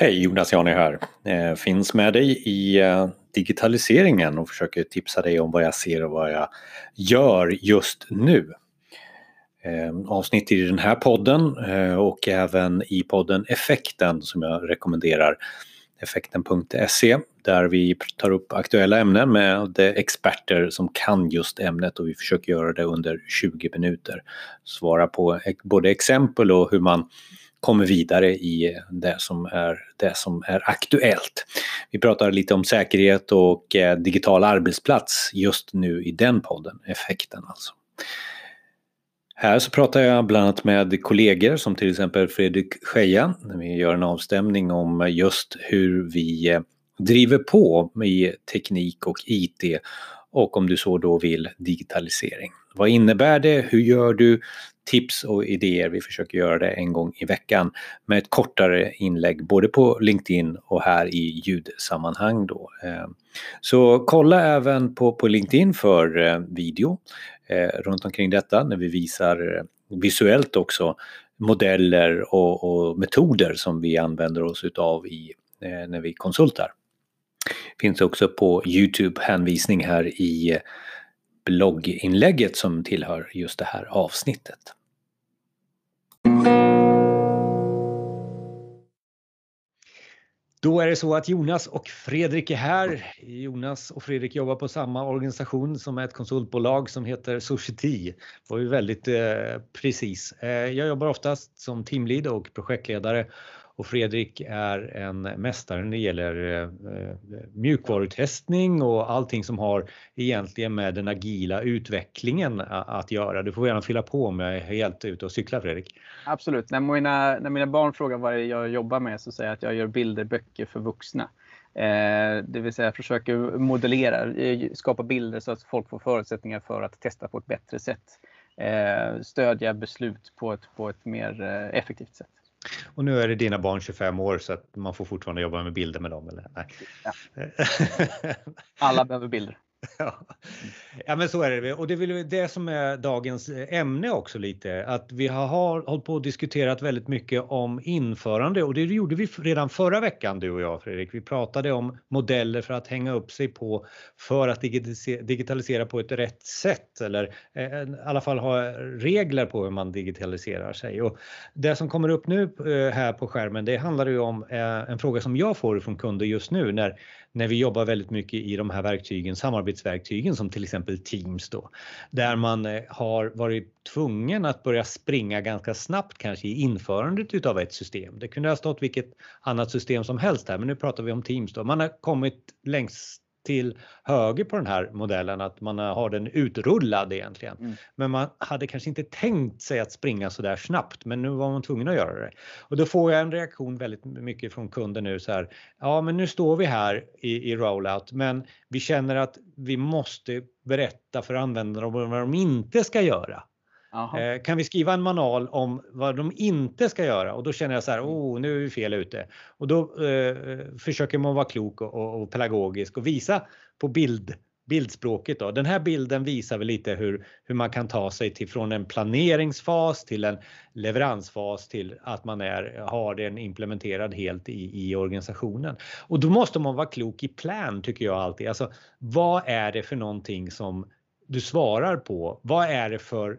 Hej, Jonas Jani här. Eh, finns med dig i eh, digitaliseringen och försöker tipsa dig om vad jag ser och vad jag gör just nu. Eh, avsnitt i den här podden eh, och även i podden Effekten som jag rekommenderar. Effekten.se där vi tar upp aktuella ämnen med experter som kan just ämnet och vi försöker göra det under 20 minuter. Svara på både exempel och hur man kommer vidare i det som är, det som är aktuellt. Vi pratar lite om säkerhet och eh, digital arbetsplats just nu i den podden, effekten alltså. Här så pratar jag bland annat med kollegor som till exempel Fredrik Scheja. Vi gör en avstämning om just hur vi eh, driver på med teknik och IT och om du så då vill digitalisering. Vad innebär det? Hur gör du? Tips och idéer. Vi försöker göra det en gång i veckan med ett kortare inlägg både på LinkedIn och här i ljudsammanhang. Då. Eh, så kolla även på, på LinkedIn för eh, video eh, runt omkring detta när vi visar visuellt också modeller och, och metoder som vi använder oss utav i, när vi konsultar. Finns också på Youtube hänvisning här i blogginlägget som tillhör just det här avsnittet. Då är det så att Jonas och Fredrik är här. Jonas och Fredrik jobbar på samma organisation som är ett konsultbolag som heter Society. Det var ju väldigt eh, precis. Eh, jag jobbar oftast som teamlead och projektledare och Fredrik är en mästare när det gäller eh, eh, mjukvarutestning och allting som har egentligen med den agila utvecklingen att göra. Du får gärna fylla på om jag är helt ute och cyklar Fredrik. Absolut. När mina, när mina barn frågar vad jag jobbar med så säger jag att jag gör bilderböcker för vuxna. Eh, det vill säga försöker modellera, eh, skapa bilder så att folk får förutsättningar för att testa på ett bättre sätt. Eh, stödja beslut på ett, på ett mer eh, effektivt sätt. Och nu är det dina barn 25 år så att man får fortfarande jobba med bilder med dem eller? Nej. Ja. Alla behöver bilder. Ja. ja men så är det och det är väl det som är dagens eh, ämne också lite att vi har hållit på och diskuterat väldigt mycket om införande och det gjorde vi redan förra veckan du och jag Fredrik. Vi pratade om modeller för att hänga upp sig på för att digitalisera på ett rätt sätt eller eh, i alla fall ha regler på hur man digitaliserar sig. Och det som kommer upp nu eh, här på skärmen det handlar ju om en fråga som jag får från kunder just nu när när vi jobbar väldigt mycket i de här verktygen, samarbete arbetsverktygen som till exempel Teams då, där man eh, har varit tvungen att börja springa ganska snabbt kanske i införandet utav ett system. Det kunde ha stått vilket annat system som helst här, men nu pratar vi om Teams då. Man har kommit längst till höger på den här modellen, att man har den utrullad egentligen. Mm. Men man hade kanske inte tänkt sig att springa så där snabbt, men nu var man tvungen att göra det. Och då får jag en reaktion väldigt mycket från kunder nu så här. Ja, men nu står vi här i, i rollout, men vi känner att vi måste berätta för användarna vad de inte ska göra. Aha. Eh, kan vi skriva en manual om vad de inte ska göra? Och då känner jag så här, oh, nu är vi fel ute. Och då eh, försöker man vara klok och, och, och, pedagogisk och visa på bild, bildspråket. Då. Den här bilden visar väl lite hur, hur man kan ta sig till från en planeringsfas till en leveransfas till att man är, har den implementerad helt i, i organisationen. Och då måste man vara klok i plan tycker jag alltid. Alltså, vad är det för någonting som du svarar på? Vad är det för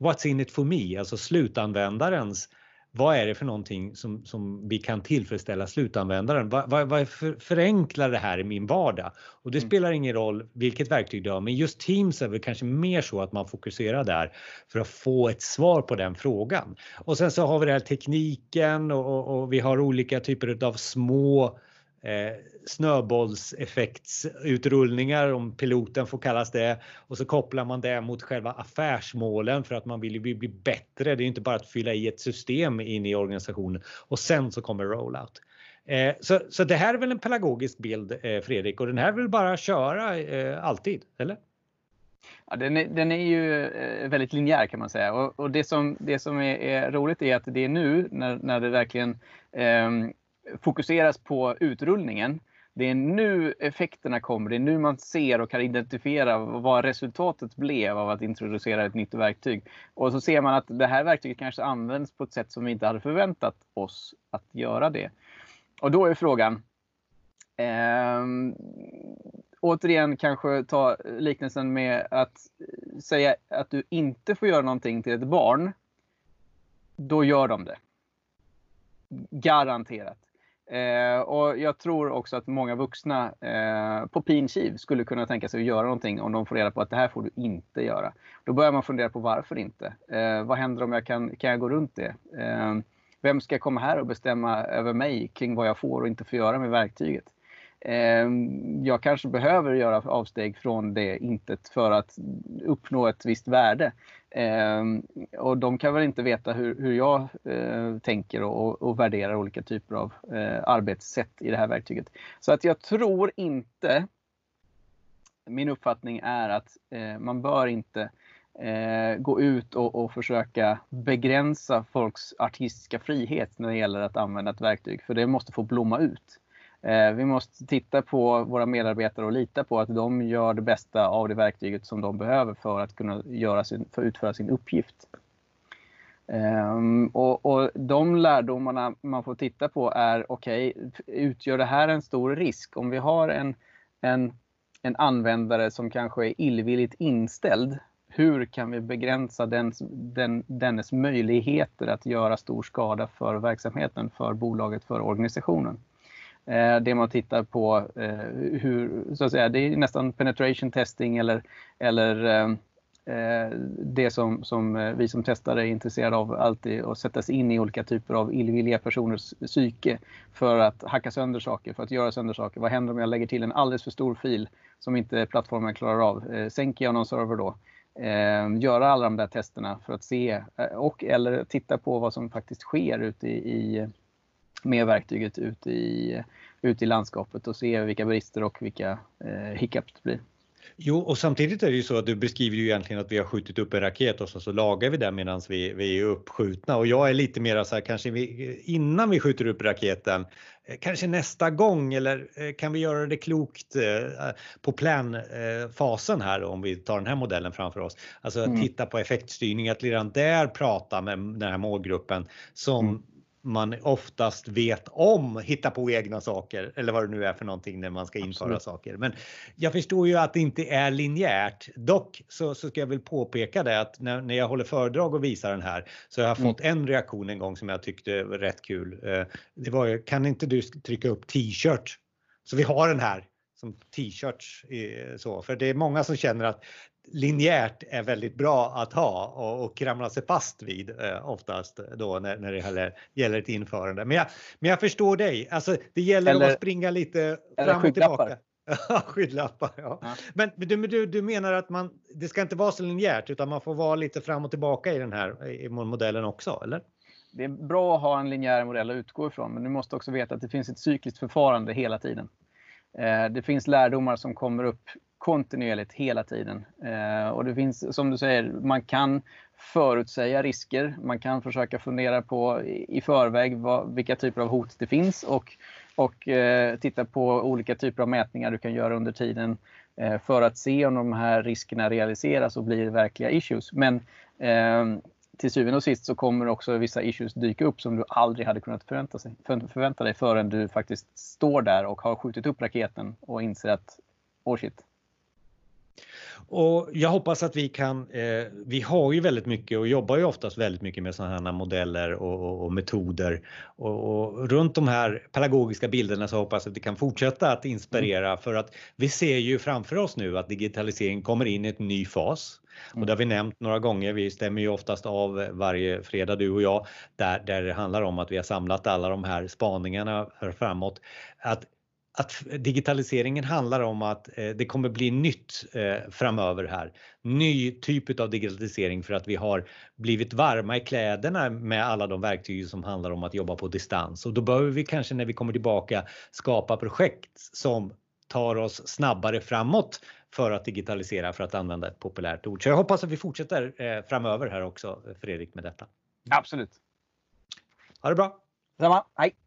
what's in it for me, alltså slutanvändarens vad är det för någonting som, som vi kan tillfredsställa slutanvändaren? Vad, vad, vad för, förenklar det här i min vardag? Och det mm. spelar ingen roll vilket verktyg du har, men just Teams är väl kanske mer så att man fokuserar där för att få ett svar på den frågan. Och sen så har vi den här tekniken och, och, och vi har olika typer av små eh, snöbollseffektsutrullningar om piloten får kallas det och så kopplar man det mot själva affärsmålen för att man vill bli, bli bättre. Det är inte bara att fylla i ett system in i organisationen och sen så kommer rollout. Eh, så, så det här är väl en pedagogisk bild eh, Fredrik och den här vill bara köra eh, alltid, eller? Ja, den, är, den är ju eh, väldigt linjär kan man säga och, och det som, det som är, är, roligt är att det är nu när, när det verkligen eh, fokuseras på utrullningen. Det är nu effekterna kommer, det är nu man ser och kan identifiera vad resultatet blev av att introducera ett nytt verktyg. Och så ser man att det här verktyget kanske används på ett sätt som vi inte hade förväntat oss att göra det. och då är frågan, eh, återigen kanske ta liknelsen med att säga att du inte får göra någonting till ett barn. Då gör de det. Garanterat. Eh, och jag tror också att många vuxna eh, på pin kiv skulle kunna tänka sig att göra någonting om de får reda på att det här får du inte göra. Då börjar man fundera på varför inte. Eh, vad händer om jag kan, kan jag gå runt det? Eh, vem ska komma här och bestämma över mig kring vad jag får och inte får göra med verktyget? Ehm, jag kanske behöver göra avsteg från det intet för att uppnå ett visst värde. Ehm, och de kan väl inte veta hur, hur jag eh, tänker och, och, värderar olika typer av eh, arbetssätt i det här verktyget. Så att jag tror inte, min uppfattning är att eh, man bör inte eh, gå ut och, och, försöka begränsa folks artistiska frihet när det gäller att använda ett verktyg, för det måste få blomma ut. Eh, vi måste titta på våra medarbetare och lita på att de gör det bästa av det verktyget som de behöver för att kunna göra sin, för att utföra sin uppgift. Um, och, och, de lärdomarna man får titta på är, okej, okay, utgör det här en stor risk? Om vi har en, en, en användare som kanske är illvilligt inställd, hur kan vi begränsa den, den, dennes möjligheter att göra stor skada för verksamheten, för bolaget, för organisationen? Eh, det man tittar på, eh, hur, så att säga, det är nästan penetration testing eller, eller eh, eh det som, som eh, vi som testare är intresserade av alltid att sätta sig in i olika typer av illvilliga personers psyke för att hacka sönder saker, för att göra sönder saker. Vad händer om jag lägger till en alldeles för stor fil som inte plattformen klarar av? Eh, sänker jag någon server då? göra alla de där testerna för att se och eller titta på vad som faktiskt sker ute i, i med verktyget ute i, ute i landskapet och se vilka brister och vilka eh, hiccups det blir. Jo, och samtidigt är det ju så att du beskriver ju egentligen att vi har skjutit upp en raket och så, så lagar vi den medan vi, vi är uppskjutna. Och jag är lite mer så här, kanske vi, innan vi skjuter upp raketen, eh, kanske nästa gång eller eh, kan vi göra det klokt eh, på planfasen här om vi tar den här modellen framför oss. Alltså mm. titta på effektstyrning, att redan där prata med den här målgruppen som mm man oftast vet om hitta på egna saker eller vad det nu är för någonting när man ska införa Absolut. saker. Men jag förstår ju att det inte är linjärt. Dock så, så ska jag väl påpeka det att när, när jag håller föredrag och visar den här så har jag mm. fått en reaktion en gång som jag tyckte var rätt kul. Eh, det var kan inte du trycka upp t-shirt? Så vi har den här som t-shirts. Så, för det är många som känner att linjärt är väldigt bra att ha och, och kramla sig fast vid eh, oftast då när, när det gäller, gäller ett införande. Men jag, men jag förstår dig, alltså det gäller eller, att springa lite fram och tillbaka. skygglappar, ja. ja. Men du, du, du menar att man, det ska inte vara så linjärt utan man får vara lite fram och tillbaka i den här i modellen också, eller? Det är bra att ha en linjär modell att utgå ifrån, men du måste också veta att det finns ett cykliskt förfarande hela tiden. Eh, det finns lärdomar som kommer upp kontinuerligt hela tiden. Eh, och det finns, som du säger, man kan förutsäga risker. Man kan försöka fundera på i förväg vad, vilka typer av hot det finns och, och eh, titta på olika typer av mätningar du kan göra under tiden eh, för att se om de här riskerna realiseras och blir verkliga issues. Men eh, till syvende och sist så kommer också vissa issues dyka upp som du aldrig hade kunnat förvänta, sig, förvänta dig förrän du faktiskt står där och har skjutit upp raketen och inser att oh shit, och jag hoppas att vi kan, eh, vi har ju väldigt mycket och jobbar ju oftast väldigt mycket med sådana här modeller och, och, och metoder och, och, runt de här pedagogiska bilderna så hoppas jag att vi kan fortsätta att inspirera mm. för att vi ser ju framför oss nu att digitalisering kommer in i en ny fas. Och det har vi nämnt några gånger. Vi stämmer ju oftast av varje fredag du och jag där, där det handlar om att vi har samlat alla de här spaningarna framåt. Att att digitaliseringen handlar om att eh, det kommer bli nytt eh, framöver här. Ny typ av digitalisering för att vi har blivit varma i kläderna med alla de verktyg som handlar om att jobba på distans och då behöver vi kanske när vi kommer tillbaka skapa projekt som tar oss snabbare framåt för att digitalisera för att använda ett populärt ord. Så jag hoppas att vi fortsätter eh, framöver här också Fredrik med detta. Absolut. Ha det bra! Detsamma, hej!